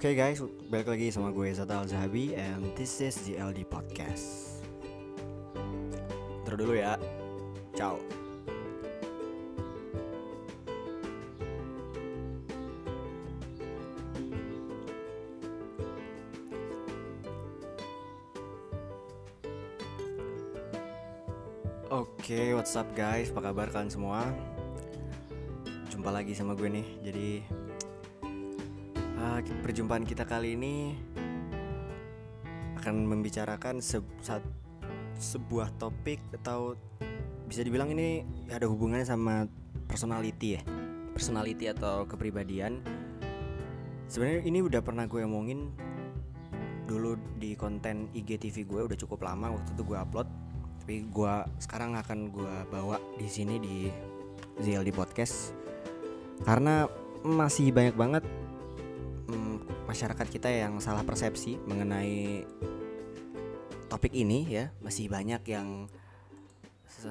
Oke okay guys, balik lagi sama gue Zata Al Zahabi and this is the LD Podcast. Terus dulu ya. Ciao. Oke, okay, what's up guys? Apa kabar kalian semua? Jumpa lagi sama gue nih. Jadi perjumpaan kita kali ini akan membicarakan se sebuah topik atau bisa dibilang ini ada hubungannya sama personality ya. Personality atau kepribadian. Sebenarnya ini udah pernah gue omongin dulu di konten IGTV gue udah cukup lama waktu itu gue upload tapi gue sekarang akan gue bawa di sini di ZLD Podcast karena masih banyak banget masyarakat kita yang salah persepsi mengenai topik ini ya masih banyak yang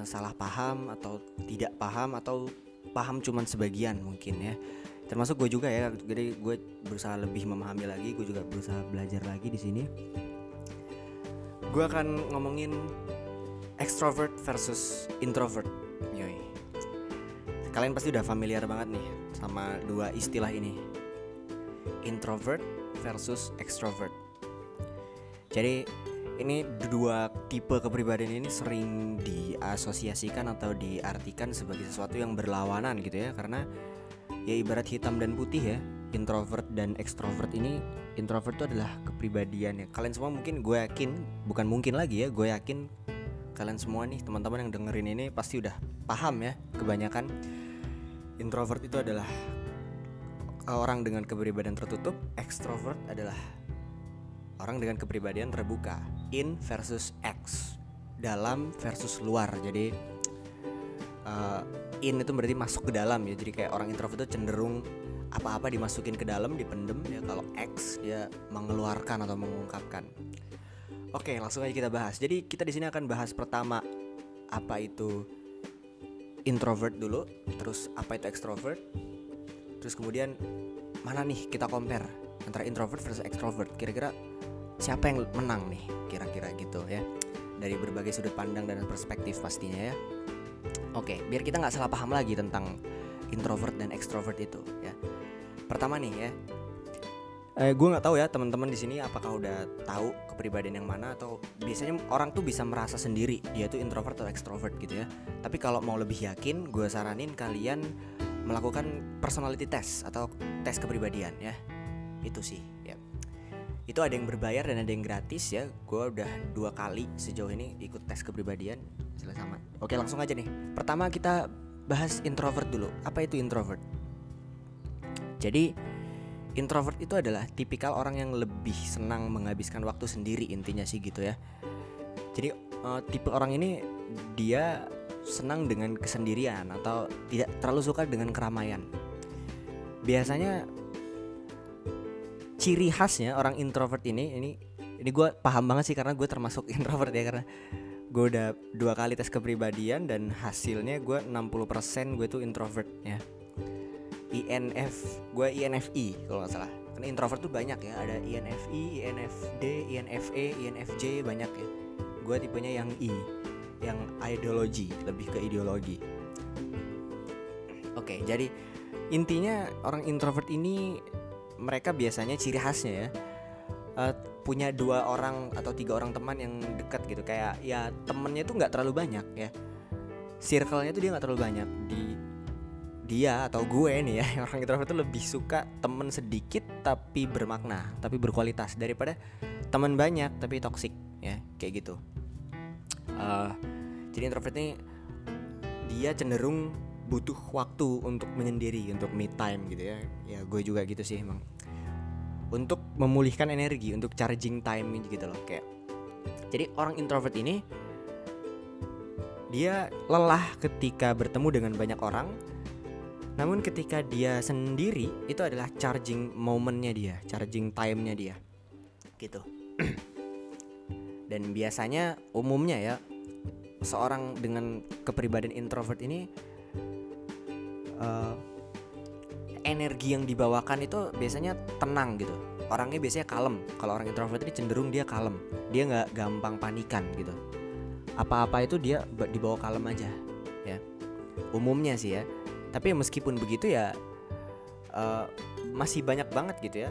salah paham atau tidak paham atau paham cuman sebagian mungkin ya termasuk gue juga ya jadi gue berusaha lebih memahami lagi gue juga berusaha belajar lagi di sini gue akan ngomongin extrovert versus introvert. Yoi. Kalian pasti udah familiar banget nih sama dua istilah ini. Introvert versus extrovert. Jadi ini dua tipe kepribadian ini sering diasosiasikan atau diartikan sebagai sesuatu yang berlawanan gitu ya karena ya ibarat hitam dan putih ya introvert dan extrovert ini introvert itu adalah kepribadian ya kalian semua mungkin gue yakin bukan mungkin lagi ya gue yakin kalian semua nih teman-teman yang dengerin ini pasti udah paham ya kebanyakan introvert itu adalah orang dengan kepribadian tertutup, extrovert adalah orang dengan kepribadian terbuka. In versus X, dalam versus luar. Jadi uh, in itu berarti masuk ke dalam ya. Jadi kayak orang introvert itu cenderung apa-apa dimasukin ke dalam, dipendem ya. Kalau X dia mengeluarkan atau mengungkapkan. Oke, langsung aja kita bahas. Jadi kita di sini akan bahas pertama apa itu introvert dulu, terus apa itu extrovert, terus kemudian mana nih kita compare antara introvert versus extrovert. Kira-kira siapa yang menang nih? Kira-kira gitu ya. Dari berbagai sudut pandang dan perspektif pastinya ya. Oke, biar kita nggak salah paham lagi tentang introvert dan extrovert itu ya. Pertama nih ya, eh, gue nggak tahu ya teman-teman di sini apakah udah tahu kepribadian yang mana atau biasanya orang tuh bisa merasa sendiri dia tuh introvert atau extrovert gitu ya tapi kalau mau lebih yakin gue saranin kalian melakukan personality test atau tes kepribadian ya. Itu sih ya. Itu ada yang berbayar dan ada yang gratis ya. Gue udah dua kali sejauh ini ikut tes kepribadian. Jelas sama. Oke langsung aja nih. Pertama kita bahas introvert dulu. Apa itu introvert? Jadi introvert itu adalah tipikal orang yang lebih senang menghabiskan waktu sendiri intinya sih gitu ya. Jadi uh, tipe orang ini dia senang dengan kesendirian atau tidak terlalu suka dengan keramaian. Biasanya ciri khasnya orang introvert ini ini ini gue paham banget sih karena gue termasuk introvert ya karena gue udah dua kali tes kepribadian dan hasilnya gue 60% gue tuh introvert ya. INF gue INFI kalau nggak salah. Karena introvert tuh banyak ya ada INFI INFD INFE INFJ banyak ya. Gue tipenya yang I yang ideologi lebih ke ideologi. Oke jadi intinya orang introvert ini mereka biasanya ciri khasnya ya uh, punya dua orang atau tiga orang teman yang dekat gitu. Kayak ya temennya tuh nggak terlalu banyak ya. Circle-nya tuh dia nggak terlalu banyak. Di dia atau gue nih ya orang introvert itu lebih suka temen sedikit tapi bermakna tapi berkualitas daripada teman banyak tapi toksik ya kayak gitu uh, jadi introvert ini dia cenderung butuh waktu untuk menyendiri untuk me time gitu ya ya gue juga gitu sih emang untuk memulihkan energi untuk charging time gitu loh kayak jadi orang introvert ini dia lelah ketika bertemu dengan banyak orang namun ketika dia sendiri itu adalah charging momennya dia, charging time-nya dia. Gitu. Dan biasanya umumnya ya seorang dengan kepribadian introvert ini uh, energi yang dibawakan itu biasanya tenang gitu. orangnya biasanya kalem. Kalau orang introvert ini cenderung dia kalem. Dia nggak gampang panikan gitu. Apa-apa itu dia dibawa kalem aja ya. Umumnya sih ya. Tapi meskipun begitu ya uh, masih banyak banget gitu ya.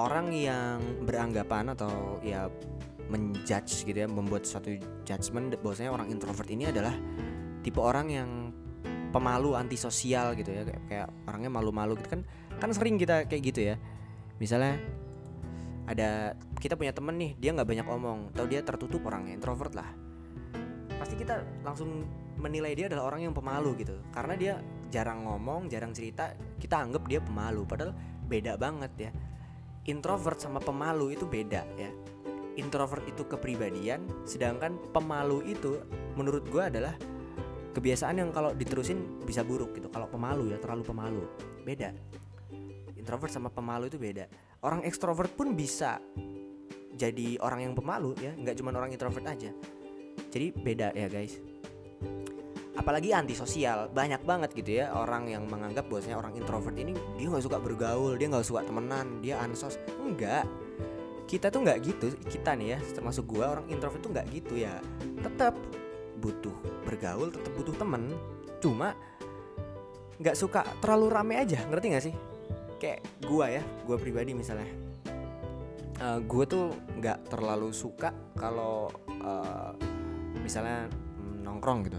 Orang yang beranggapan atau ya menjudge gitu ya membuat suatu judgement. Bahwasanya orang introvert ini adalah tipe orang yang pemalu antisosial gitu ya. Kayak, kayak orangnya malu-malu gitu kan. Kan sering kita kayak gitu ya. Misalnya ada kita punya temen nih dia nggak banyak omong. Atau dia tertutup orangnya introvert lah. Pasti kita langsung menilai dia adalah orang yang pemalu gitu. Karena dia jarang ngomong jarang cerita kita anggap dia pemalu. Padahal beda banget ya. Introvert sama pemalu itu beda ya introvert itu kepribadian sedangkan pemalu itu menurut gue adalah kebiasaan yang kalau diterusin bisa buruk gitu. Kalau pemalu ya terlalu pemalu. Beda. Introvert sama pemalu itu beda. Orang ekstrovert pun bisa jadi orang yang pemalu ya nggak cuma orang introvert aja. Jadi beda ya guys. Apalagi antisosial banyak banget gitu ya orang yang menganggap bahwasanya orang introvert ini dia nggak suka bergaul dia nggak suka temenan dia ansos. Enggak kita tuh nggak gitu kita nih ya termasuk gua orang introvert tuh nggak gitu ya. Tetap butuh bergaul tetap butuh temen. Cuma nggak suka terlalu rame aja ngerti nggak sih? Kayak gua ya gua pribadi misalnya. Uh, gua tuh nggak terlalu suka kalau uh, misalnya nongkrong gitu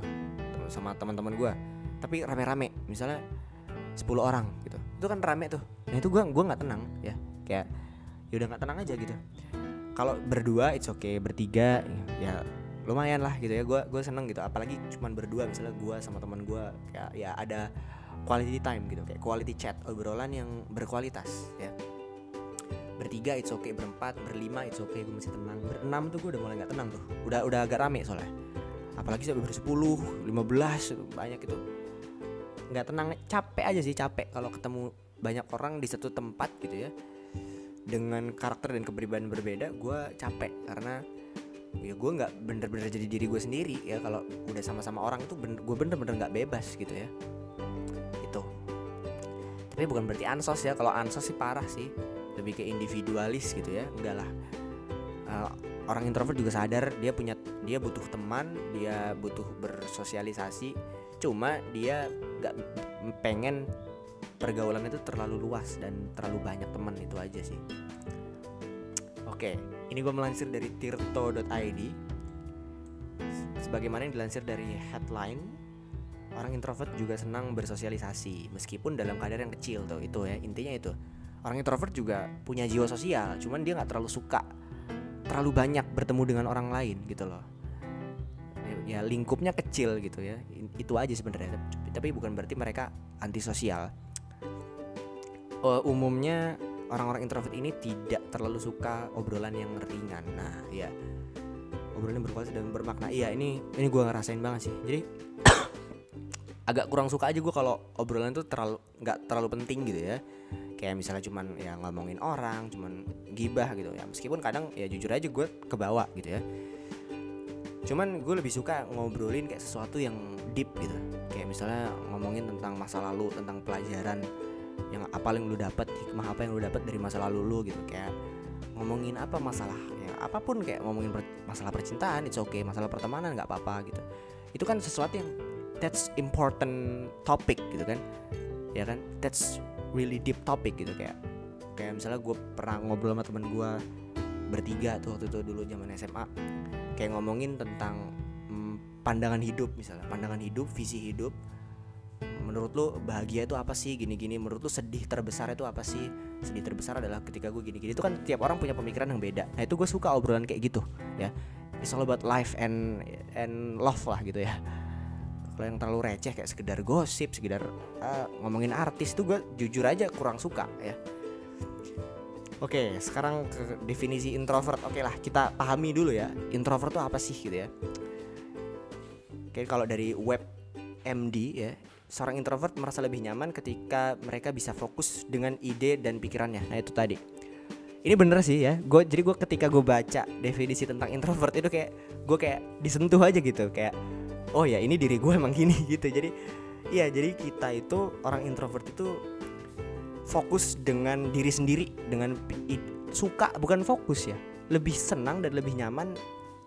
sama teman-teman gua. Tapi rame-rame misalnya 10 orang gitu. Itu kan rame tuh. Nah itu gua gua nggak tenang ya. Kayak ya udah nggak tenang aja gitu. Kalau berdua it's okay. Bertiga ya lumayan lah gitu ya. Gue gue seneng gitu. Apalagi cuman berdua misalnya gue sama teman gue kayak ya ada quality time gitu. Kayak quality chat obrolan yang berkualitas ya. Bertiga it's okay. Berempat berlima it's okay. Gue masih tenang. Berenam tuh gue udah mulai nggak tenang tuh. Udah udah agak rame soalnya. Apalagi sampai bersepuluh lima belas banyak itu nggak tenang capek aja sih capek. Kalau ketemu banyak orang di satu tempat gitu ya dengan karakter dan kepribadian berbeda gue capek. Karena ya gue nggak bener-bener jadi diri gue sendiri. Ya kalau udah sama-sama orang itu bener, gue bener-bener nggak bebas gitu ya. Itu. Tapi bukan berarti ansos ya. Kalau ansos sih parah sih. Lebih ke individualis gitu ya. Enggak lah. Uh, orang introvert juga sadar dia punya dia butuh teman dia butuh bersosialisasi. Cuma dia nggak pengen pergaulan itu terlalu luas dan terlalu banyak teman itu aja sih Oke, ini gue melansir dari tirto.id. Sebagaimana yang dilansir dari headline, orang introvert juga senang bersosialisasi meskipun dalam kadar yang kecil tuh itu ya intinya itu. Orang introvert juga punya jiwa sosial, cuman dia nggak terlalu suka terlalu banyak bertemu dengan orang lain gitu loh. Ya lingkupnya kecil gitu ya. Itu aja sebenarnya. Tapi bukan berarti mereka antisosial. Uh, umumnya orang-orang introvert ini tidak terlalu suka obrolan yang ringan. Nah ya obrolan yang berkualitas dan bermakna. Iya ini ini gue ngerasain banget sih. Jadi agak kurang suka aja gue kalau obrolan itu terlalu nggak terlalu penting gitu ya. Kayak misalnya cuman ya ngomongin orang cuman gibah gitu ya. Meskipun kadang ya jujur aja gue kebawa gitu ya. Cuman gue lebih suka ngobrolin kayak sesuatu yang deep gitu. Kayak misalnya ngomongin tentang masa lalu tentang pelajaran yang apa yang lu dapat hikmah apa yang lu dapat dari masa lalu lu gitu kayak ngomongin apa masalah ya apa pun kayak ngomongin per, masalah percintaan it's okay masalah pertemanan nggak apa-apa gitu. Itu kan sesuatu yang that's important topic gitu kan ya kan? That's really deep topic gitu kayak kayak misalnya gue pernah ngobrol sama temen gue bertiga tuh waktu itu dulu zaman SMA kayak ngomongin tentang hmm, pandangan hidup misalnya pandangan hidup visi hidup menurut lu bahagia itu apa sih? Gini-gini. Menurut lu sedih terbesar itu apa sih? Sedih terbesar adalah ketika gue gini-gini. Itu kan tiap orang punya pemikiran yang beda. Nah itu gue suka obrolan kayak gitu ya. It's all about life and and love lah gitu ya. Kalau yang terlalu receh kayak sekedar gosip sekedar uh, ngomongin artis itu gue jujur aja kurang suka ya. Oke, sekarang ke definisi introvert. Oke lah, kita pahami dulu ya. Introvert itu apa sih gitu ya? Oke, kalau dari web MD ya, seorang introvert merasa lebih nyaman ketika mereka bisa fokus dengan ide dan pikirannya. Nah itu tadi. Ini bener sih ya. Gue jadi gue ketika gue baca definisi tentang introvert itu kayak gue kayak disentuh aja gitu kayak oh ya ini diri gue emang gini gitu. Jadi iya jadi kita itu orang introvert itu fokus dengan diri sendiri dengan suka bukan fokus ya lebih senang dan lebih nyaman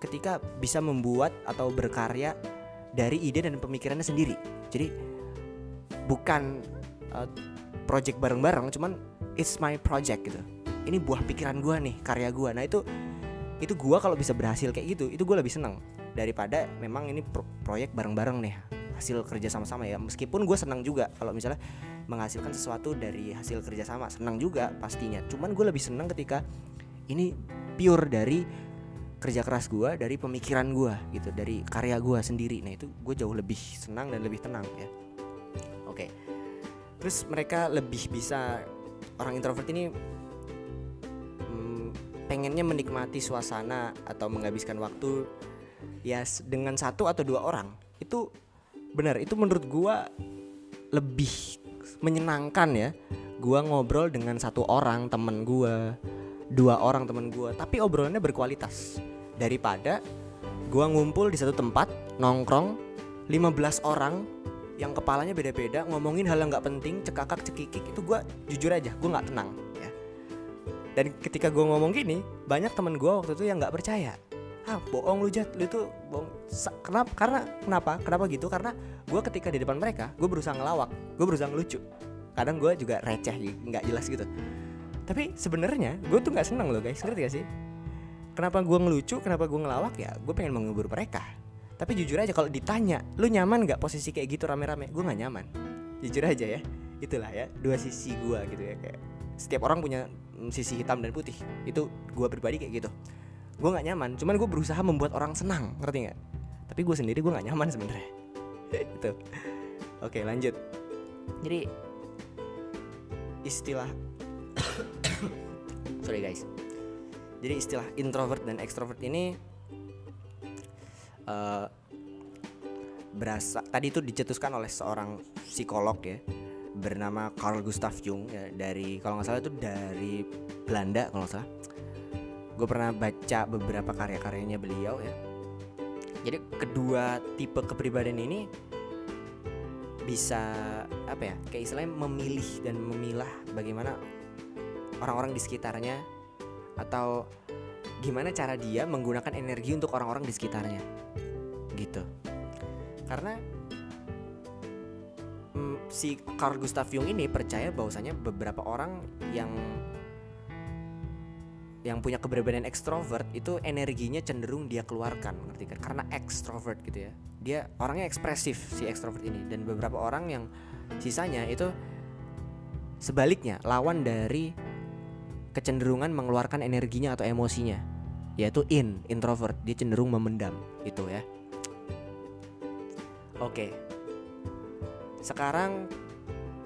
ketika bisa membuat atau berkarya dari ide dan pemikirannya sendiri jadi bukan uh, project bareng-bareng cuman it's my project gitu. Ini buah pikiran gue nih karya gue nah itu itu gue kalau bisa berhasil kayak gitu itu gue lebih seneng. Daripada memang ini pro proyek bareng-bareng nih hasil kerja sama-sama ya. Meskipun gue senang juga kalau misalnya menghasilkan sesuatu dari hasil kerja sama senang juga pastinya. Cuman gue lebih senang ketika ini pure dari kerja keras gue dari pemikiran gue gitu dari karya gue sendiri. Nah itu gue jauh lebih senang dan lebih tenang ya terus mereka lebih bisa orang introvert ini hmm, pengennya menikmati suasana atau menghabiskan waktu ya dengan satu atau dua orang. Itu benar itu menurut gue lebih menyenangkan ya. Gue ngobrol dengan satu orang temen gue dua orang temen gue tapi obrolannya berkualitas. Daripada gua ngumpul di satu tempat nongkrong 15 orang yang kepalanya beda-beda ngomongin hal yang nggak penting cekakak cekikik itu gua jujur aja gua nggak tenang ya. Dan ketika gua ngomong gini banyak temen gua waktu itu yang nggak percaya. Ah bohong lu jat. Lu itu bohong. Kenapa karena kenapa? Kenapa gitu? Karena gue ketika di depan mereka gue berusaha ngelawak gue berusaha ngelucu. Kadang gue juga receh nggak jelas gitu. Tapi sebenarnya gue tuh nggak seneng loh guys. Ngerti gak sih? Kenapa gue ngelucu kenapa gue ngelawak ya gue pengen menghibur mereka tapi jujur aja kalau ditanya lu nyaman nggak posisi kayak gitu rame-rame? Gue nggak nyaman. Jujur aja ya. Itulah ya dua sisi gue gitu ya kayak setiap orang punya mm, sisi hitam dan putih. Itu gue pribadi kayak gitu. Gue nggak nyaman cuman gue berusaha membuat orang senang ngerti nggak? Tapi gue sendiri gue nggak nyaman sebenarnya. Itu oke lanjut. Jadi istilah sorry guys. Jadi istilah introvert dan extrovert ini uh, berasa tadi itu dicetuskan oleh seorang psikolog ya bernama Carl Gustav Jung ya, dari kalau nggak salah itu dari Belanda kalau nggak salah. Gue pernah baca beberapa karya-karyanya beliau ya. Jadi kedua tipe kepribadian ini bisa apa ya kayak istilahnya memilih dan memilah bagaimana orang-orang di sekitarnya atau gimana cara dia menggunakan energi untuk orang-orang di sekitarnya? Gitu. Karena mm, si Carl Gustav Jung ini percaya bahwasanya beberapa orang yang yang punya keberadaan ekstrovert itu energinya cenderung dia keluarkan ngerti kan? Karena ekstrovert gitu ya. Dia orangnya ekspresif si ekstrovert ini. Dan beberapa orang yang sisanya itu sebaliknya lawan dari kecenderungan mengeluarkan energinya atau emosinya yaitu in introvert. Dia cenderung memendam itu ya. Oke. Sekarang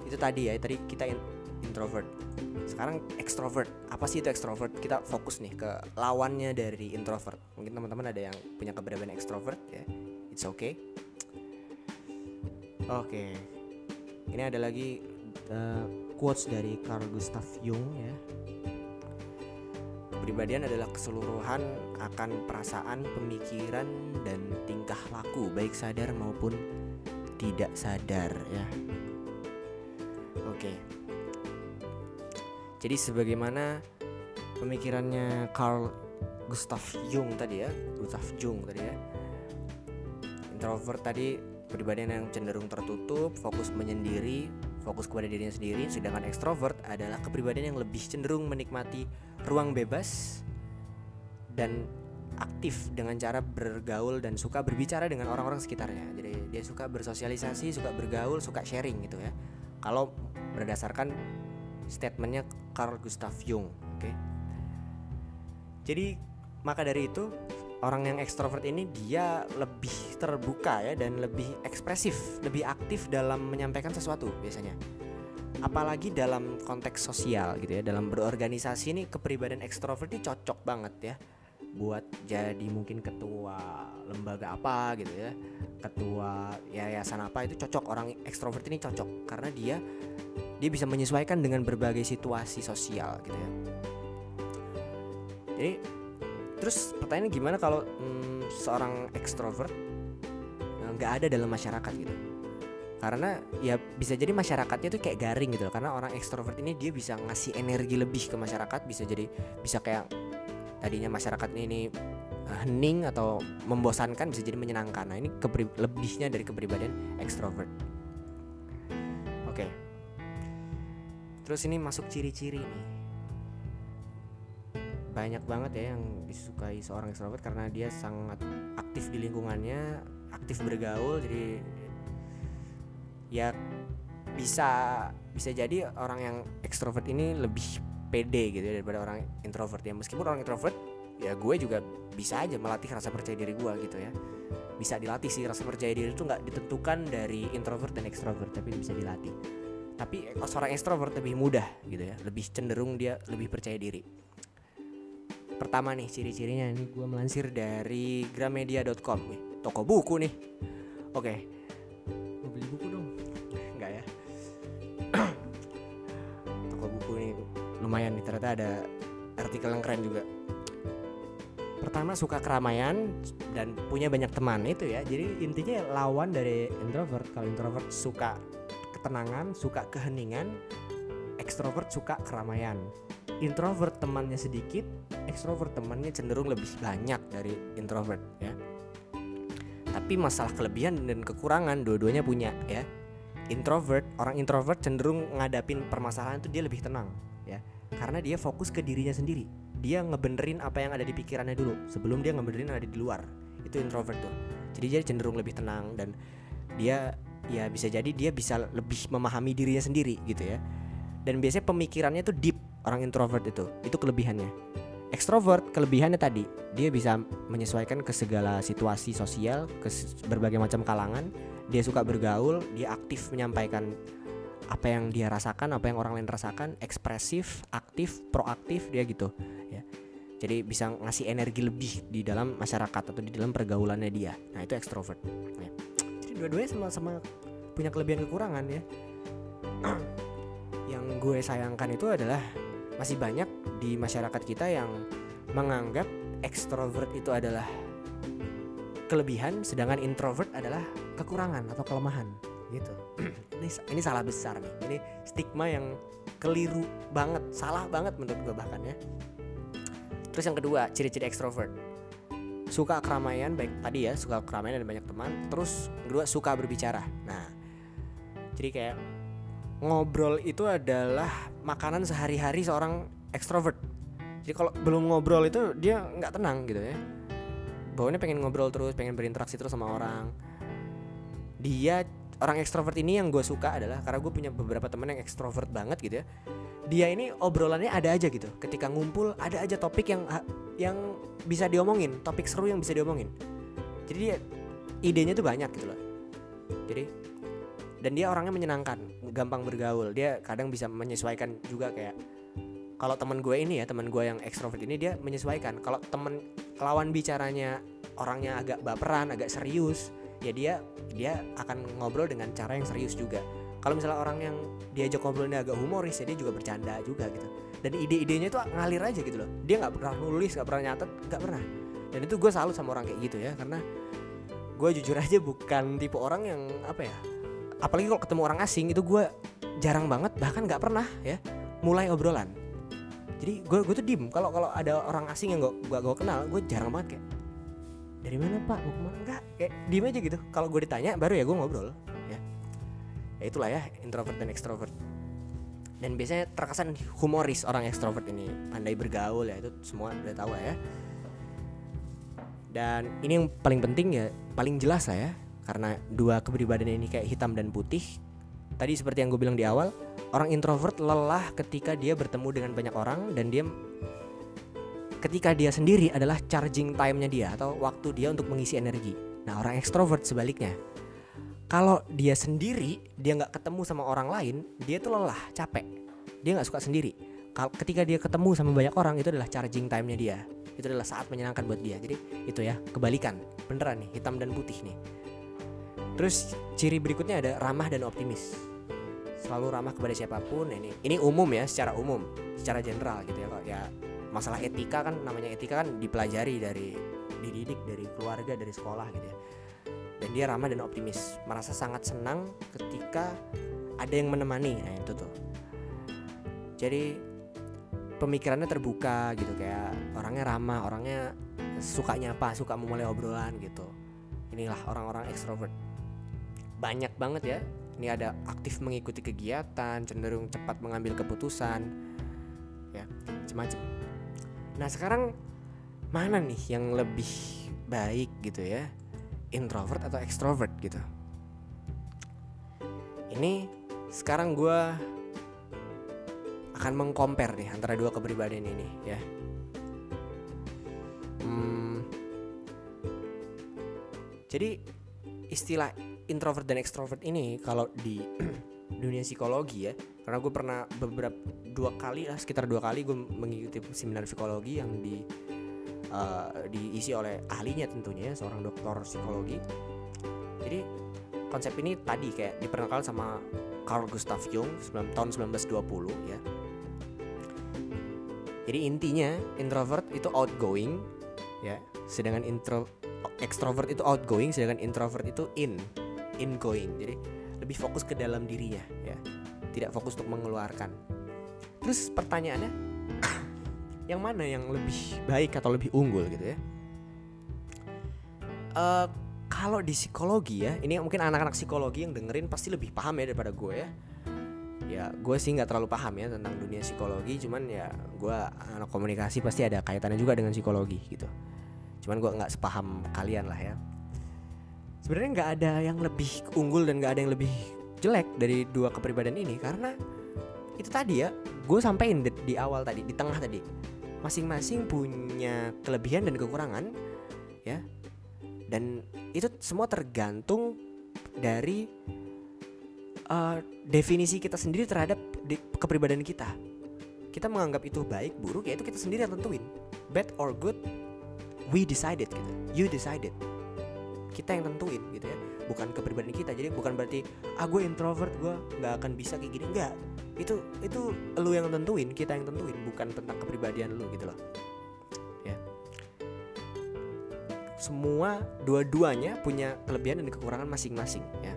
itu tadi ya tadi kita in, introvert. Sekarang extrovert. Apa sih itu extrovert? Kita fokus nih ke lawannya dari introvert. Mungkin teman-teman ada yang punya keberadaan extrovert ya. It's okay. Oke. Ini ada lagi uh, quotes dari Carl Gustav Jung ya Kepribadian adalah keseluruhan akan perasaan, pemikiran, dan tingkah laku, baik sadar maupun tidak sadar, ya. Oke, jadi sebagaimana pemikirannya Carl Gustav Jung tadi ya, Gustav Jung tadi ya, introvert tadi kepribadian yang cenderung tertutup, fokus menyendiri, fokus kepada dirinya sendiri, sedangkan ekstrovert adalah kepribadian yang lebih cenderung menikmati ruang bebas dan aktif dengan cara bergaul dan suka berbicara dengan orang-orang sekitarnya. Jadi dia suka bersosialisasi, suka bergaul, suka sharing gitu ya. Kalau berdasarkan statementnya Carl Gustav Jung, oke. Okay? Jadi maka dari itu orang yang ekstrovert ini dia lebih terbuka ya dan lebih ekspresif, lebih aktif dalam menyampaikan sesuatu biasanya apalagi dalam konteks sosial gitu ya dalam berorganisasi ini kepribadian ekstrovert ini cocok banget ya buat jadi mungkin ketua lembaga apa gitu ya. Ketua yayasan apa itu cocok orang ekstrovert ini cocok karena dia dia bisa menyesuaikan dengan berbagai situasi sosial gitu ya. Jadi terus pertanyaannya gimana kalau hmm, seorang ekstrovert eh, nggak ada dalam masyarakat gitu karena ya bisa jadi masyarakatnya tuh kayak garing gitu loh. Karena orang ekstrovert ini dia bisa ngasih energi lebih ke masyarakat. Bisa jadi bisa kayak tadinya masyarakat ini uh, hening atau membosankan bisa jadi menyenangkan. Nah ini lebihnya dari kepribadian ekstrovert. Oke. Terus ini masuk ciri-ciri nih. Banyak banget ya yang disukai seorang ekstrovert karena dia sangat aktif di lingkungannya aktif bergaul. Jadi ya bisa bisa jadi orang yang ekstrovert ini lebih pede gitu ya daripada orang introvert ya. Meskipun orang introvert ya gue juga bisa aja melatih rasa percaya diri gue gitu ya. Bisa dilatih sih rasa percaya diri itu nggak ditentukan dari introvert dan ekstrovert tapi bisa dilatih. Tapi seorang ekstrovert lebih mudah gitu ya lebih cenderung dia lebih percaya diri. Pertama nih ciri-cirinya ini gue melansir dari gramedia.com nih. Toko buku nih. Oke. Mau beli buku dong lumayan nih ternyata ada artikel yang keren juga. Pertama suka keramaian dan punya banyak teman itu ya. Jadi intinya lawan dari introvert. Kalau introvert suka ketenangan suka keheningan ekstrovert suka keramaian. Introvert temannya sedikit ekstrovert temannya cenderung lebih banyak dari introvert ya. Tapi masalah kelebihan dan kekurangan dua-duanya punya ya. Introvert orang introvert cenderung ngadapin permasalahan itu dia lebih tenang ya karena dia fokus ke dirinya sendiri. Dia ngebenerin apa yang ada di pikirannya dulu sebelum dia ngebenerin yang ada di luar. Itu introvert tuh. Jadi dia cenderung lebih tenang dan dia ya bisa jadi dia bisa lebih memahami dirinya sendiri gitu ya. Dan biasanya pemikirannya tuh deep orang introvert itu. Itu kelebihannya. Ekstrovert kelebihannya tadi dia bisa menyesuaikan ke segala situasi sosial ke berbagai macam kalangan. Dia suka bergaul dia aktif menyampaikan apa yang dia rasakan apa yang orang lain rasakan ekspresif aktif proaktif dia gitu ya. Jadi bisa ngasih energi lebih di dalam masyarakat atau di dalam pergaulannya dia. Nah itu ekstrovert ya. jadi dua-duanya sama-sama punya kelebihan kekurangan ya. Yang gue sayangkan itu adalah masih banyak di masyarakat kita yang menganggap ekstrovert itu adalah kelebihan sedangkan introvert adalah kekurangan atau kelemahan gitu. Ini ini salah besar nih. Ini stigma yang keliru banget salah banget menurut gue bahkan ya. Terus yang kedua ciri-ciri ekstrovert. Suka keramaian baik tadi ya suka keramaian dan banyak teman. Terus kedua suka berbicara. Nah jadi kayak ngobrol itu adalah makanan sehari-hari seorang ekstrovert. Jadi kalau belum ngobrol itu dia nggak tenang gitu ya. Bawahnya pengen ngobrol terus pengen berinteraksi terus sama orang. Dia orang ekstrovert ini yang gue suka adalah karena gue punya beberapa teman yang ekstrovert banget gitu ya. Dia ini obrolannya ada aja gitu. Ketika ngumpul ada aja topik yang yang bisa diomongin topik seru yang bisa diomongin. Jadi dia idenya tuh banyak gitu loh. Jadi dan dia orangnya menyenangkan gampang bergaul. Dia kadang bisa menyesuaikan juga kayak kalau teman gue ini ya teman gue yang ekstrovert ini dia menyesuaikan. Kalau temen lawan bicaranya orangnya agak baperan agak serius ya dia dia akan ngobrol dengan cara yang serius juga. Kalau misalnya orang yang diajak ngobrolnya agak humoris ya dia juga bercanda juga gitu. Dan ide-idenya itu ngalir aja gitu loh. Dia nggak pernah nulis nggak pernah nyatet nggak pernah. Dan itu gue salut sama orang kayak gitu ya karena gue jujur aja bukan tipe orang yang apa ya apalagi kalau ketemu orang asing itu gue jarang banget bahkan nggak pernah ya mulai obrolan. Jadi gue gue tuh diem. Kalau kalau ada orang asing yang gue gue kenal gue jarang banget kayak dari mana pak? Mau ke mana? Enggak kayak diem aja gitu. Kalau gue ditanya baru ya gue ngobrol ya. Ya itulah ya introvert dan extrovert. Dan biasanya terkesan humoris orang ekstrovert ini. Pandai bergaul ya itu semua udah tahu ya. Dan ini yang paling penting ya paling jelas lah ya. Karena dua kepribadian ini kayak hitam dan putih. Tadi seperti yang gue bilang di awal orang introvert lelah ketika dia bertemu dengan banyak orang dan dia ketika dia sendiri adalah charging time-nya dia atau waktu dia untuk mengisi energi. Nah orang ekstrovert sebaliknya. Kalau dia sendiri dia nggak ketemu sama orang lain dia tuh lelah capek. Dia nggak suka sendiri. Kalau ketika dia ketemu sama banyak orang itu adalah charging time-nya dia. Itu adalah saat menyenangkan buat dia. Jadi itu ya kebalikan. Beneran nih hitam dan putih nih. Terus ciri berikutnya ada ramah dan optimis. Selalu ramah kepada siapa pun. Ini ini umum ya secara umum. Secara general gitu ya kok ya masalah etika kan namanya etika kan dipelajari dari dididik dari keluarga dari sekolah gitu ya. Dan dia ramah dan optimis merasa sangat senang ketika ada yang menemani. Nah itu tuh. Jadi pemikirannya terbuka gitu kayak orangnya ramah orangnya sukanya apa suka memulai obrolan gitu. Inilah orang-orang ekstrovert. Banyak banget ya. Ini ada aktif mengikuti kegiatan cenderung cepat mengambil keputusan ya macam-macam nah sekarang mana nih yang lebih baik gitu ya? Introvert atau extrovert gitu? Ini sekarang gue akan mengcompare nih antara dua kepribadian ini ya. Hmm, jadi istilah introvert dan extrovert ini kalau di dunia psikologi ya. Karena gue pernah beberapa dua kali lah sekitar dua kali gue mengikuti seminar psikologi yang di uh, diisi oleh ahlinya tentunya seorang dokter psikologi. Jadi konsep ini tadi kayak diperkenalkan sama Carl Gustav Jung tahun 1920 ya. Jadi intinya introvert itu outgoing ya sedangkan intro extrovert itu outgoing sedangkan introvert itu in ingoing. Jadi lebih fokus ke dalam dirinya ya. Tidak fokus untuk mengeluarkan. Terus pertanyaannya yang mana yang lebih baik atau lebih unggul gitu ya? Uh, kalau di psikologi ya ini mungkin anak-anak psikologi yang dengerin pasti lebih paham ya daripada gue ya. Ya gue sih nggak terlalu paham ya tentang dunia psikologi cuman ya gue anak komunikasi pasti ada kaitannya juga dengan psikologi gitu. Cuman gue nggak sepaham kalian lah ya sebenarnya nggak ada yang lebih unggul dan nggak ada yang lebih jelek dari dua kepribadian ini karena itu tadi ya gue sampein di, di awal tadi di tengah tadi. Masing-masing punya kelebihan dan kekurangan ya. Dan itu semua tergantung dari uh, definisi kita sendiri terhadap kepribadian kita. Kita menganggap itu baik buruk ya itu kita sendiri yang tentuin. Bad or good we decided gitu. You decided kita yang tentuin gitu ya. Bukan kepribadian kita. Jadi bukan berarti ah gue introvert gue nggak akan bisa kayak gini. Enggak itu itu lu yang tentuin kita yang tentuin bukan tentang kepribadian lu gitu loh. Ya. Semua dua-duanya punya kelebihan dan kekurangan masing-masing ya.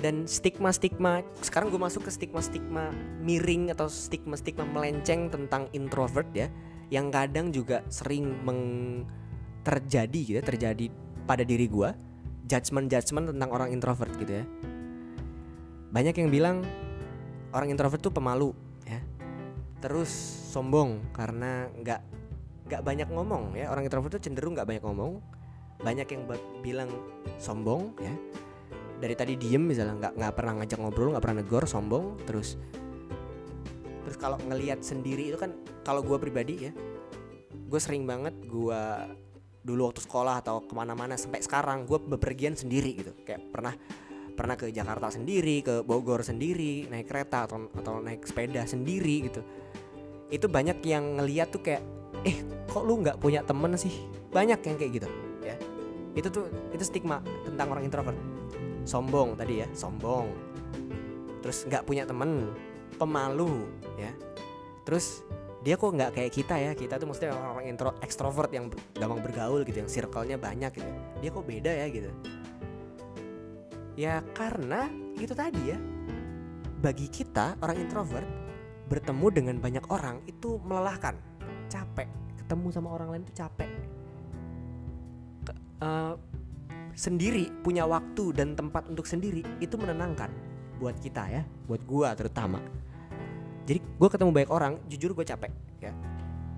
Dan stigma-stigma sekarang gue masuk ke stigma-stigma miring atau stigma-stigma melenceng tentang introvert ya yang kadang juga sering meng terjadi gitu ya, terjadi pada diri gue judgement judgement tentang orang introvert gitu ya. Banyak yang bilang orang introvert tuh pemalu ya. Terus sombong karena nggak nggak banyak ngomong ya. Orang introvert tuh cenderung nggak banyak ngomong. Banyak yang bilang sombong ya. Dari tadi diem misalnya nggak nggak pernah ngajak ngobrol nggak pernah negor sombong terus terus kalau ngelihat sendiri itu kan kalau gue pribadi ya gue sering banget gue dulu waktu sekolah atau ke mana-mana sampai sekarang gue bepergian sendiri gitu. Kayak pernah pernah ke Jakarta sendiri ke Bogor sendiri naik kereta atau atau naik sepeda sendiri gitu. Itu banyak yang ngeliat tuh kayak eh kok lu nggak punya temen sih? Banyak yang kayak gitu ya. Itu tuh itu stigma tentang orang introvert. Sombong tadi ya sombong. Terus nggak punya temen pemalu ya. Terus dia kok nggak kayak kita ya kita tuh maksudnya orang-orang intro ekstrovert yang gampang bergaul gitu yang circle-nya banyak gitu. Dia kok beda ya gitu. Ya karena itu tadi ya bagi kita orang introvert bertemu dengan banyak orang itu melelahkan capek. Ketemu sama orang lain itu capek. Ke, uh, sendiri punya waktu dan tempat untuk sendiri itu menenangkan buat kita ya buat gua terutama jadi gue ketemu banyak orang jujur gue capek ya.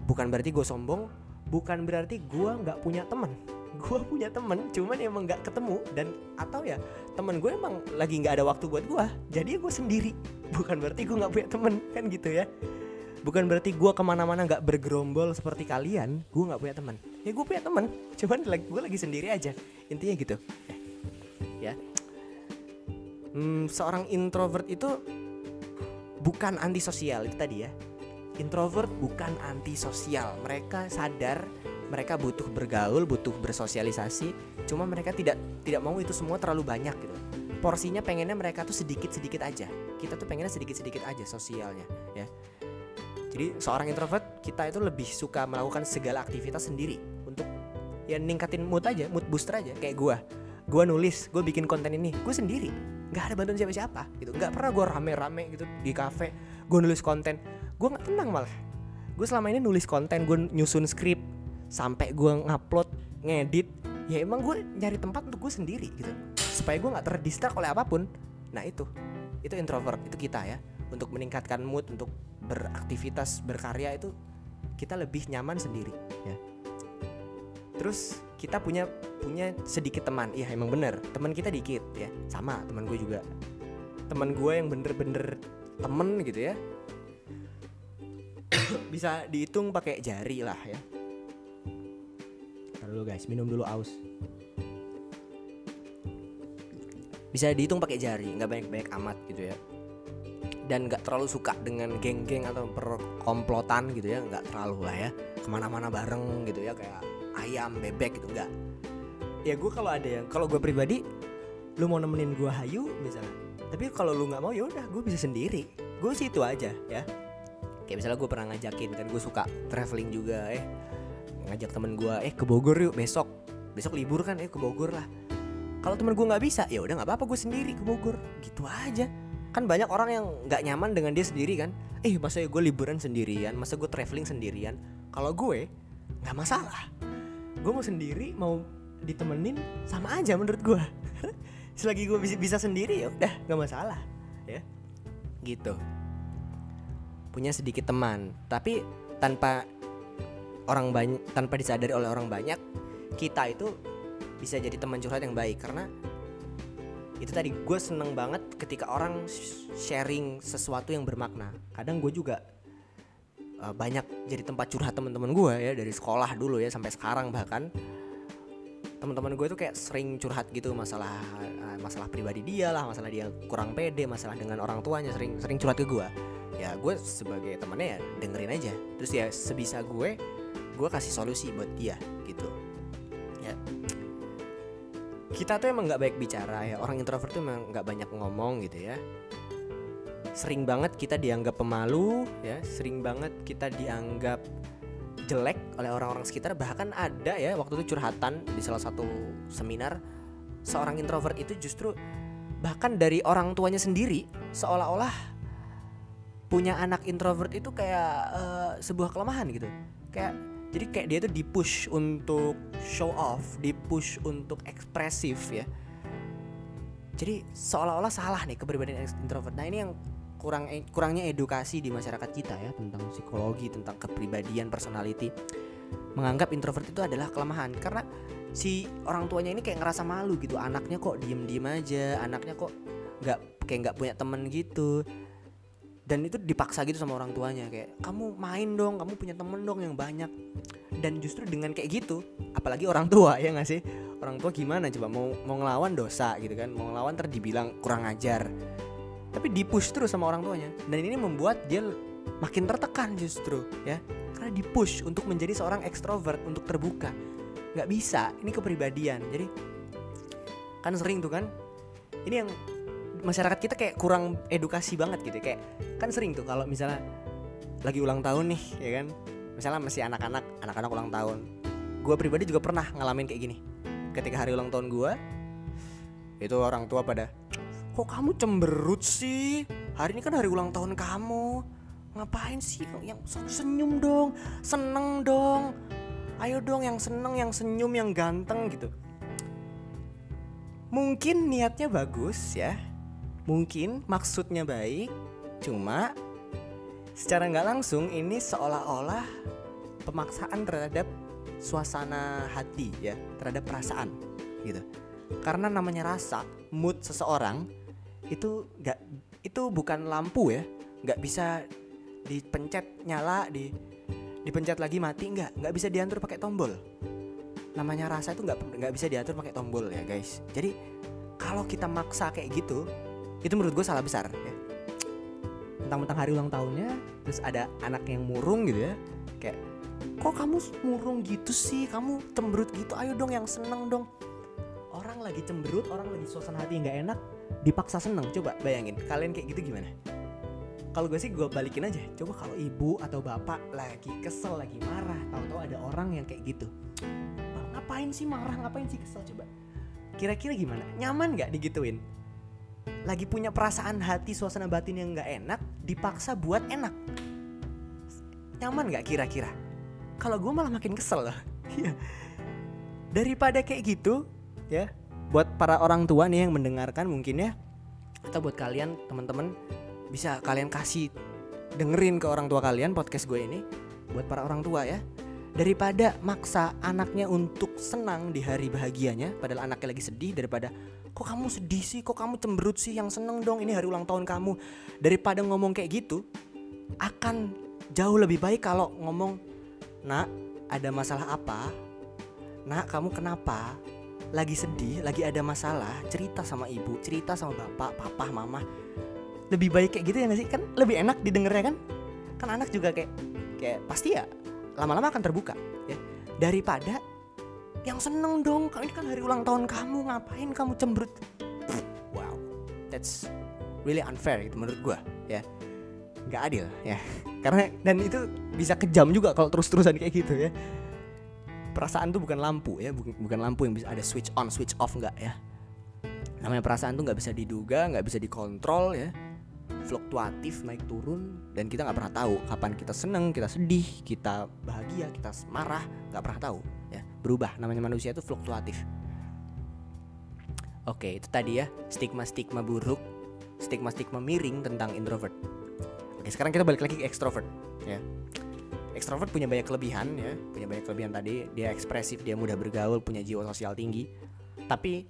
Bukan berarti gue sombong bukan berarti gue nggak punya teman gue punya temen cuman emang nggak ketemu dan atau ya temen gue emang lagi nggak ada waktu buat gue jadi gue sendiri. Bukan berarti gue nggak punya temen kan gitu ya. Bukan berarti gue ke mana-mana nggak bergerombol seperti kalian gue nggak punya teman ya gue punya teman cuman gue lagi sendiri aja. Intinya gitu. Ya. Hmm, seorang introvert itu bukan antisosial itu tadi ya. Introvert bukan antisosial. Mereka sadar mereka butuh bergaul butuh bersosialisasi cuma mereka tidak tidak mau itu semua terlalu banyak gitu. Porsinya pengennya mereka tuh sedikit sedikit aja. Kita tuh pengennya sedikit sedikit aja sosialnya ya. Jadi seorang introvert kita itu lebih suka melakukan segala aktivitas sendiri untuk ya ningkatin mood aja mood booster aja. Kayak gue gue nulis gue bikin konten ini. Gue sendiri nggak ada bantuan siapa-siapa gitu. Nggak pernah gue rame-rame gitu di kafe gue nulis konten. Gue nggak tenang malah. Gue selama ini nulis konten gue nyusun skrip sampai gue ngupload ngedit. Ya emang gue nyari tempat untuk gue sendiri gitu. Supaya gue nggak terdistrak oleh apa pun. Nah itu. Itu introvert itu kita ya. Untuk meningkatkan mood untuk beraktivitas berkarya itu kita lebih nyaman sendiri ya terus kita punya punya sedikit teman. Iya emang bener. Teman kita dikit ya. Sama teman gue juga. Teman gue yang bener-bener temen gitu ya. Bisa dihitung pakai jari lah ya. Ntar dulu guys. Minum dulu aus. Bisa dihitung pakai jari. Nggak banyak-banyak amat gitu ya. Dan nggak terlalu suka dengan geng-geng atau perkomplotan gitu ya. Nggak terlalu lah ya. Ke mana-mana bareng gitu ya. Kayak ayam bebek gitu nggak ya gue kalau ada yang kalau gue pribadi lu mau nemenin gue hayu misalnya tapi kalau lu nggak mau ya udah gue bisa sendiri. Gue sih itu aja ya. Kayak misalnya gue pernah ngajakin kan gue suka traveling juga eh. Ngajak temen gue eh ke Bogor yuk besok. Besok libur kan eh ke Bogor lah. Kalau temen gue nggak bisa ya udah nggak apa-apa gue sendiri ke Bogor. Gitu aja. Kan banyak orang yang nggak nyaman dengan dia sendiri kan. Eh masa gue liburan sendirian masa gue traveling sendirian? Kalau gue nggak masalah gue mau sendiri mau ditemenin sama aja menurut gue selagi gue bisa, sendiri ya udah nggak masalah ya. Gitu. Punya sedikit teman tapi tanpa orang banyak tanpa disadari oleh orang banyak kita itu bisa jadi teman curhat yang baik. Karena itu tadi gue seneng banget ketika orang sharing sesuatu yang bermakna. Kadang gue juga uh, banyak jadi tempat curhat teman-teman gue ya dari sekolah dulu ya sampai sekarang bahkan. Teman-teman gue tuh kayak sering curhat gitu masalah uh, masalah pribadi dia lah masalah dia kurang pede masalah dengan orang tuanya sering sering curhat ke gue ya gue sebagai temannya ya dengerin aja. Terus ya sebisa gue gue kasih solusi buat dia gitu. Ya. Kita tuh emang nggak baik bicara ya orang introvert tuh emang nggak banyak ngomong gitu ya sering banget kita dianggap pemalu ya. Sering banget kita dianggap jelek oleh orang-orang sekitar. Bahkan ada ya waktu itu curhatan di salah satu seminar seorang introvert itu justru bahkan dari orang tuanya sendiri seolah-olah punya anak introvert itu kayak uh, sebuah kelemahan gitu. Kayak jadi kayak dia tuh dipush untuk show off dipush untuk ekspresif ya. Jadi seolah-olah salah nih kepribadian introvert nah ini yang kurang kurangnya edukasi di masyarakat kita ya tentang psikologi tentang kepribadian personality. Menganggap introvert itu adalah kelemahan karena si orang tuanya ini kayak ngerasa malu gitu. Anaknya kok diem-diem aja anaknya kok nggak kayak nggak punya temen gitu. Dan itu dipaksa gitu sama orang tuanya kayak kamu main dong kamu punya temen dong yang banyak. Dan justru dengan kayak gitu apalagi orang tua ya nggak sih? Orang tua gimana coba? Mau mau ngelawan dosa gitu kan? Mau ngelawan ter dibilang kurang ajar tapi dipush terus sama orang tuanya. Dan ini membuat dia makin tertekan justru ya. Karena dipush untuk menjadi seorang ekstrovert untuk terbuka. Nggak bisa ini kepribadian. Jadi kan sering tuh kan ini yang masyarakat kita kayak kurang edukasi banget gitu kayak kan sering tuh kalau misalnya lagi ulang tahun nih ya kan. Misalnya masih anak-anak anak-anak ulang tahun. Gue pribadi juga pernah ngalamin kayak gini. Ketika hari ulang tahun gue itu orang tua pada kok kamu cemberut sih? Hari ini kan hari ulang tahun kamu. Ngapain sih yang senyum dong? Seneng dong. Ayo dong yang seneng yang senyum yang ganteng gitu. Mungkin niatnya bagus ya. Mungkin maksudnya baik. Cuma secara nggak langsung ini seolah-olah pemaksaan terhadap suasana hati ya terhadap perasaan gitu. Karena namanya rasa mood seseorang itu nggak itu bukan lampu ya. Nggak bisa dipencet nyala di dipencet lagi mati nggak. Nggak bisa diatur pakai tombol. Namanya rasa itu nggak nggak bisa diatur pakai tombol ya guys. Jadi kalau kita maksa kayak gitu itu menurut gue salah besar ya. Tentang-tentang hari ulang tahunnya terus ada anak yang murung gitu ya kayak kok kamu murung gitu sih? Kamu cemberut gitu? Ayo dong yang seneng dong. Orang lagi cemberut orang lagi suasana hati nggak enak dipaksa seneng. Coba bayangin kalian kayak gitu gimana? Kalau gue sih gue balikin aja. Coba kalau ibu atau bapak lagi kesel lagi marah tahu-tahu ada orang yang kayak gitu. Ngapain sih marah? Ngapain sih kesel? Coba. Kira-kira gimana? Nyaman nggak digituin? Lagi punya perasaan hati suasana batin yang nggak enak dipaksa buat enak. Nyaman nggak kira-kira? Kalau gue malah makin kesel. Lah Iya. daripada kayak gitu ya buat para orang tua nih yang mendengarkan mungkin ya atau buat kalian teman-teman bisa kalian kasih dengerin ke orang tua kalian podcast gue ini buat para orang tua ya. Daripada maksa anaknya untuk senang di hari bahagianya padahal anaknya lagi sedih daripada kok kamu sedih sih? Kok kamu cemberut sih? Yang seneng dong ini hari ulang tahun kamu. Daripada ngomong kayak gitu akan jauh lebih baik kalau ngomong nak ada masalah apa? Nak kamu kenapa lagi sedih lagi ada masalah cerita sama ibu cerita sama bapak papa mama. Lebih baik kayak gitu ya gak sih? Kan lebih enak didengarnya kan? Kan anak juga kayak kayak pasti ya lama-lama akan terbuka ya. Daripada yang seneng dong ini kan hari ulang tahun kamu ngapain kamu cemberut? Wow that's really unfair gitu menurut gua ya. Nggak adil ya. Karena dan itu bisa kejam juga kalau terus-terusan kayak gitu ya perasaan tuh bukan lampu ya bukan, lampu yang bisa ada switch on switch off nggak ya. Namanya perasaan tuh nggak bisa diduga nggak bisa dikontrol ya. Fluktuatif naik turun dan kita nggak pernah tahu kapan kita seneng kita sedih kita bahagia kita marah nggak pernah tahu ya. Berubah namanya manusia itu fluktuatif. Oke itu tadi ya stigma stigma buruk stigma stigma miring tentang introvert. Oke sekarang kita balik lagi ke extrovert ya extrovert punya banyak kelebihan ya punya banyak kelebihan tadi. Dia ekspresif dia mudah bergaul punya jiwa sosial tinggi. Tapi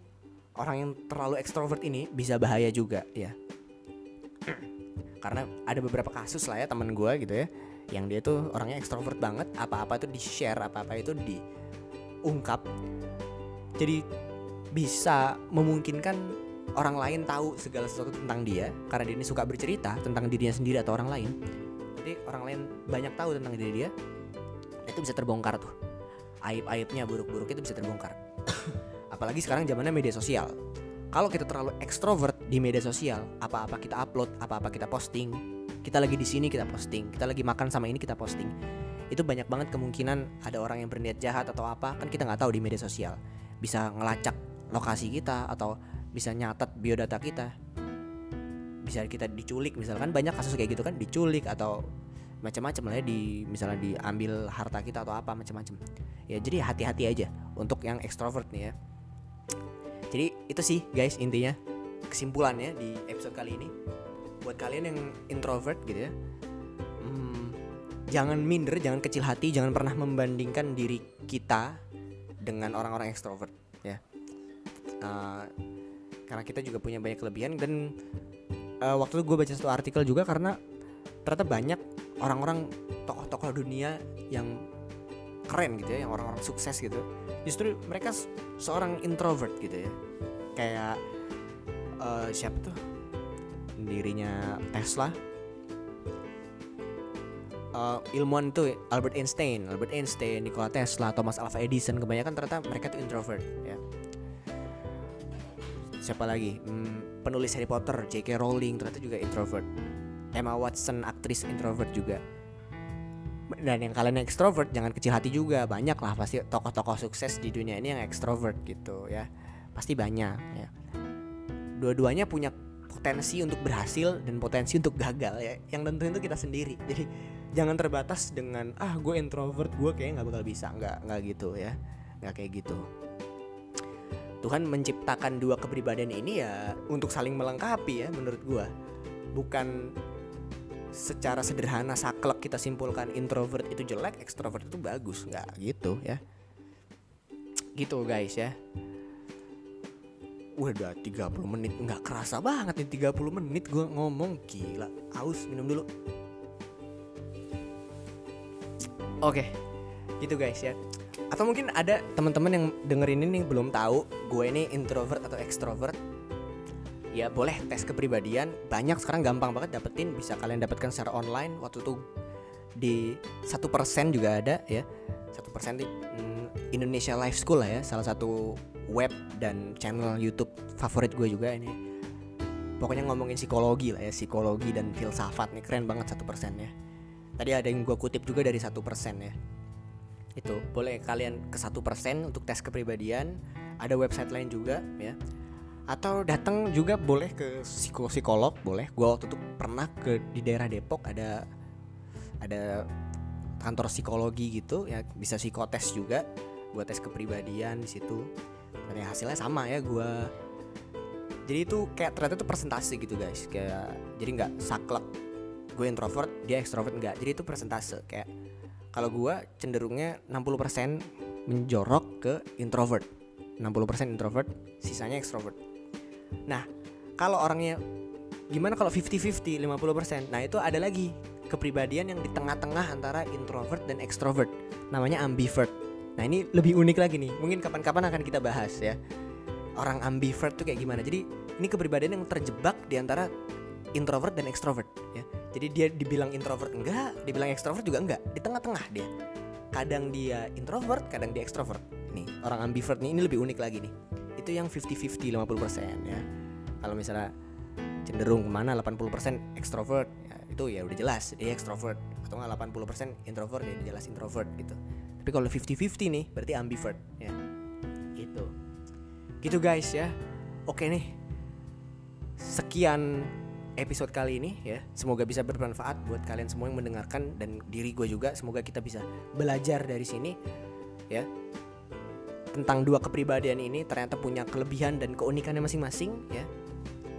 orang yang terlalu ekstrovert ini bisa bahaya juga ya. Karena ada beberapa kasus lah ya teman gue gitu ya yang dia tuh orangnya ekstrovert banget. Apa-apa itu di share apa-apa itu diungkap. Jadi bisa memungkinkan orang lain tahu segala sesuatu tentang dia karena dia ini suka bercerita tentang dirinya sendiri atau orang lain jadi orang lain banyak tahu tentang diri dia itu bisa terbongkar tuh. Aib-aibnya buruk-buruk itu bisa terbongkar. Apalagi sekarang zamannya media sosial. Kalau kita terlalu ekstrovert di media sosial apa-apa kita upload apa-apa kita posting kita lagi di sini kita posting kita lagi makan sama ini kita posting itu banyak banget kemungkinan ada orang yang berniat jahat atau apa kan kita nggak tahu di media sosial. Bisa ngelacak lokasi kita atau bisa nyatat biodata kita bisa kita diculik misalkan banyak kasus kayak gitu kan diculik atau macam-macam lah ya di misalnya diambil harta kita atau apa macam-macam. Ya jadi hati-hati aja untuk yang ekstrovert nih ya. Jadi itu sih guys intinya kesimpulannya di episode kali ini. Buat kalian yang introvert gitu ya hmm, jangan minder jangan kecil hati jangan pernah membandingkan diri kita dengan orang-orang ekstrovert ya. Uh, karena kita juga punya banyak kelebihan dan uh, waktu itu gue baca satu artikel juga karena ternyata banyak orang-orang tokoh-tokoh dunia yang keren gitu ya yang orang-orang sukses gitu. Justru mereka seorang introvert gitu ya. Kayak uh, siapa tuh? Dirinya Tesla. Uh, ilmuwan tuh Albert Einstein, Albert Einstein, Nikola Tesla, Thomas Alva Edison. Kebanyakan ternyata mereka tuh introvert ya. Siapa lagi? Hmm, penulis Harry Potter, J.K. Rowling ternyata juga introvert. Emma Watson aktris introvert juga. Dan yang kalian yang extrovert jangan kecil hati juga. Banyak lah pasti tokoh-tokoh sukses di dunia ini yang extrovert gitu ya. Pasti banyak ya. Dua-duanya punya potensi untuk berhasil dan potensi untuk gagal ya. Yang tentu itu kita sendiri. Jadi jangan terbatas dengan ah gue introvert gue kayaknya nggak bakal bisa. Nggak nggak gitu ya. Nggak kayak gitu Tuhan menciptakan dua kepribadian ini ya untuk saling melengkapi ya menurut gue bukan secara sederhana saklek kita simpulkan introvert itu jelek ekstrovert itu bagus. Nggak gitu ya. Gitu guys ya. Udah 30 menit. Nggak kerasa banget nih 30 menit gue ngomong. Gila Aus minum dulu. Oke gitu guys ya Atau mungkin ada teman-teman yang dengerin ini belum tahu gue ini introvert atau extrovert. Ya boleh tes kepribadian. Banyak sekarang gampang banget dapetin bisa kalian dapatkan secara online. Waktu itu di satu persen juga ada ya. Satu persen di mm, Indonesia Life School lah ya salah satu web dan channel YouTube favorit gue juga ini. Pokoknya ngomongin psikologi lah ya psikologi dan filsafat nih keren banget satu persen ya. Tadi ada yang gue kutip juga dari satu persen ya itu boleh kalian ke satu persen untuk tes kepribadian. Ada website lain juga ya. Atau datang juga boleh ke psiko psikolog boleh. Gua waktu itu pernah ke di daerah Depok ada ada kantor psikologi gitu ya. Bisa psikotes juga buat tes kepribadian di situ. Dan ya hasilnya sama ya gua. Jadi itu kayak ternyata itu presentasi gitu guys. Kayak jadi nggak saklek. Gue introvert dia extrovert enggak jadi itu persentase kayak kalau gua cenderungnya 60% menjorok ke introvert. 60% introvert sisanya extrovert. Nah kalau orangnya gimana kalau 50-50 50% nah itu ada lagi kepribadian yang di tengah-tengah antara introvert dan extrovert namanya ambivert. Nah ini lebih unik lagi nih. Mungkin kapan-kapan akan kita bahas ya orang ambivert tuh kayak gimana. Jadi ini kepribadian yang terjebak di antara introvert dan extrovert ya jadi dia dibilang introvert enggak dibilang extrovert juga enggak. Di tengah-tengah dia. Kadang dia introvert kadang dia extrovert nih orang ambivert nih ini lebih unik lagi nih. Itu yang 50-50 50% ya. Kalau misalnya cenderung ke mana 80% extrovert ya, itu ya udah jelas dia extrovert atau nggak 80% introvert ya jelas introvert gitu. Tapi kalau 50-50 nih berarti ambivert ya. Gitu. Gitu guys ya. Oke nih. Sekian episode kali ini ya semoga bisa bermanfaat buat kalian semua yang mendengarkan dan diri gue juga semoga kita bisa belajar dari sini ya. Tentang dua kepribadian ini ternyata punya kelebihan dan keunikannya masing-masing ya.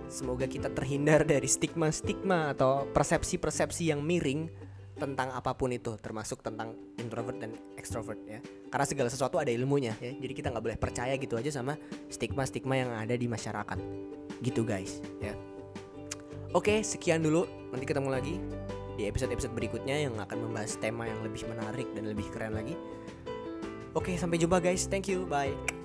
Semoga kita terhindar dari stigma-stigma atau persepsi-persepsi yang miring tentang apa pun itu termasuk tentang introvert dan extrovert ya. Karena segala sesuatu ada ilmunya ya. Jadi kita nggak boleh percaya gitu aja sama stigma-stigma yang ada di masyarakat. Gitu guys ya oke sekian dulu. Nanti ketemu lagi di episode-episode berikutnya yang akan membahas tema yang lebih menarik dan lebih keren lagi. Oke sampai jumpa guys. Thank you. Bye